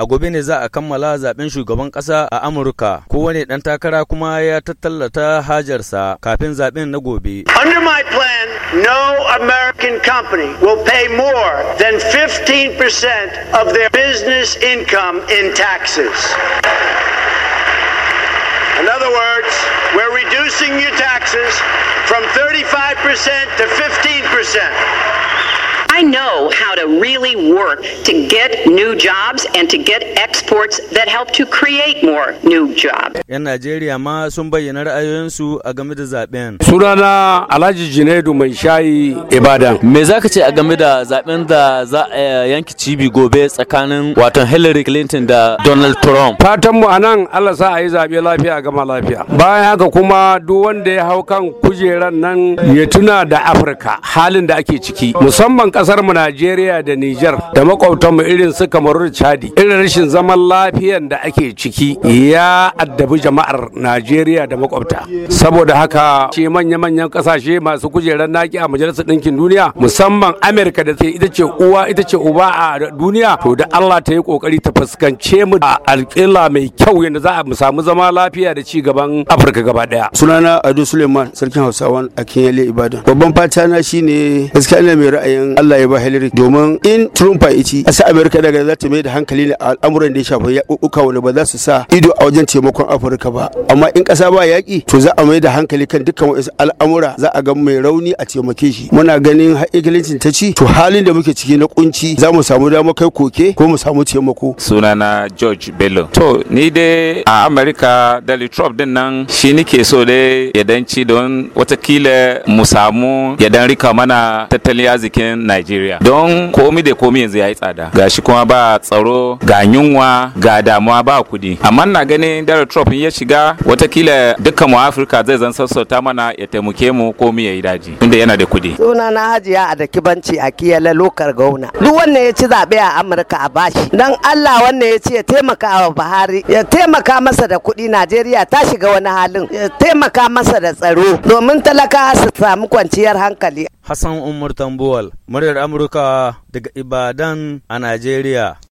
a gobe ne za a kammala zaben shugaban ƙasa a Amurka. Kowane ɗan takara kuma ya tattallata hajarsa kafin zaben na gobe. Under my plan, no American company will pay more than 15% of their business income in taxes. In other words, we're reducing your taxes from 35% to 15%. I know how to really work to get new jobs and to get exports that help to create more new jobs. 'Yan Najeriya ma sun bayyana ra'ayoyinsu a game da zaɓen. Sunana Alhaji Junaidu mai shayi Ibadan. Me za ka ce a game da zaɓen da za a yanki cibi gobe tsakanin watan Hillary Clinton da Donald Trump? Fatan mu a nan Allah sa a yi zaɓe lafiya gama lafiya. Bayan haka kuma duk wanda ya hau kan kujeran nan ya tuna da Afirka halin da ake ciki musamman ƙasar mu Najeriya da Niger da makwabtan mu irin su Kamaru da Chadi irin rashin zaman lafiyan da ake ciki ya addabi jama'ar Najeriya da makwabta. Saboda haka ce manya-manyan ƙasashe masu kujerar naki a majalisar ɗinkin duniya musamman Amerika da ita ce uwa ita ce uba a duniya to da Allah ta yi ƙoƙari ta fuskance mu a alƙila mai kyau yadda za a samu zama lafiya da ci gaban Afirka gaba ɗaya sunana Ado Suleiman sarkin Hausawan a Kinyale Ibadan. Babban fata na shine gaskiya ina mai ra'ayin Allah ya ba Hillary. Domin in Trump ya ci ƙasar Amerika daga za ta mai da hankali ne a al'amuran da ya shafi yaƙuƙuka wanda ba za su sa ido a wajen taimakon Afirka ba. Amma in ƙasa ba yaƙi to za a mai da hankali kan dukkan wasu al'amura. Za a ga mai rauni a taimake shi. Muna ganin haƙiƙancin ta ci to halin da muke ciki na kunci za mu samu damar kai koke ko mu samu taimako. Sunana George Bello. To ni dai a Amerika Donald Trump ɗin nan shi nike so dai ya danci don wataƙila mu samu ya dan riƙa mana tattalin arzikin Najeriya. Don komi da komi yanzu ya yi tsada. Gashi kuma ba tsaro ga yunwa ga damuwa ba kuɗi amma na ganin Donald Trump ya shiga wataƙila dukkan mu Afirka zai zan sassauta mana ya taimake mu komi ya yi daji. Inda yana da kuɗi suna na hajiya a da kibanci a kiyala lokar gauna duk wanda ya ci zaɓe a Amurka a bashi. Dan Allah wanda ya ce ya taimaka wa Buhari ya taimaka masa da kuɗi Najeriya ta shiga wani halin. Ya taimaka masa da tsaro domin talaka su samu kwanciyar hankali. Hassan Umar Tambuwal, muryar Amurka daga Ibadan a Najeriya.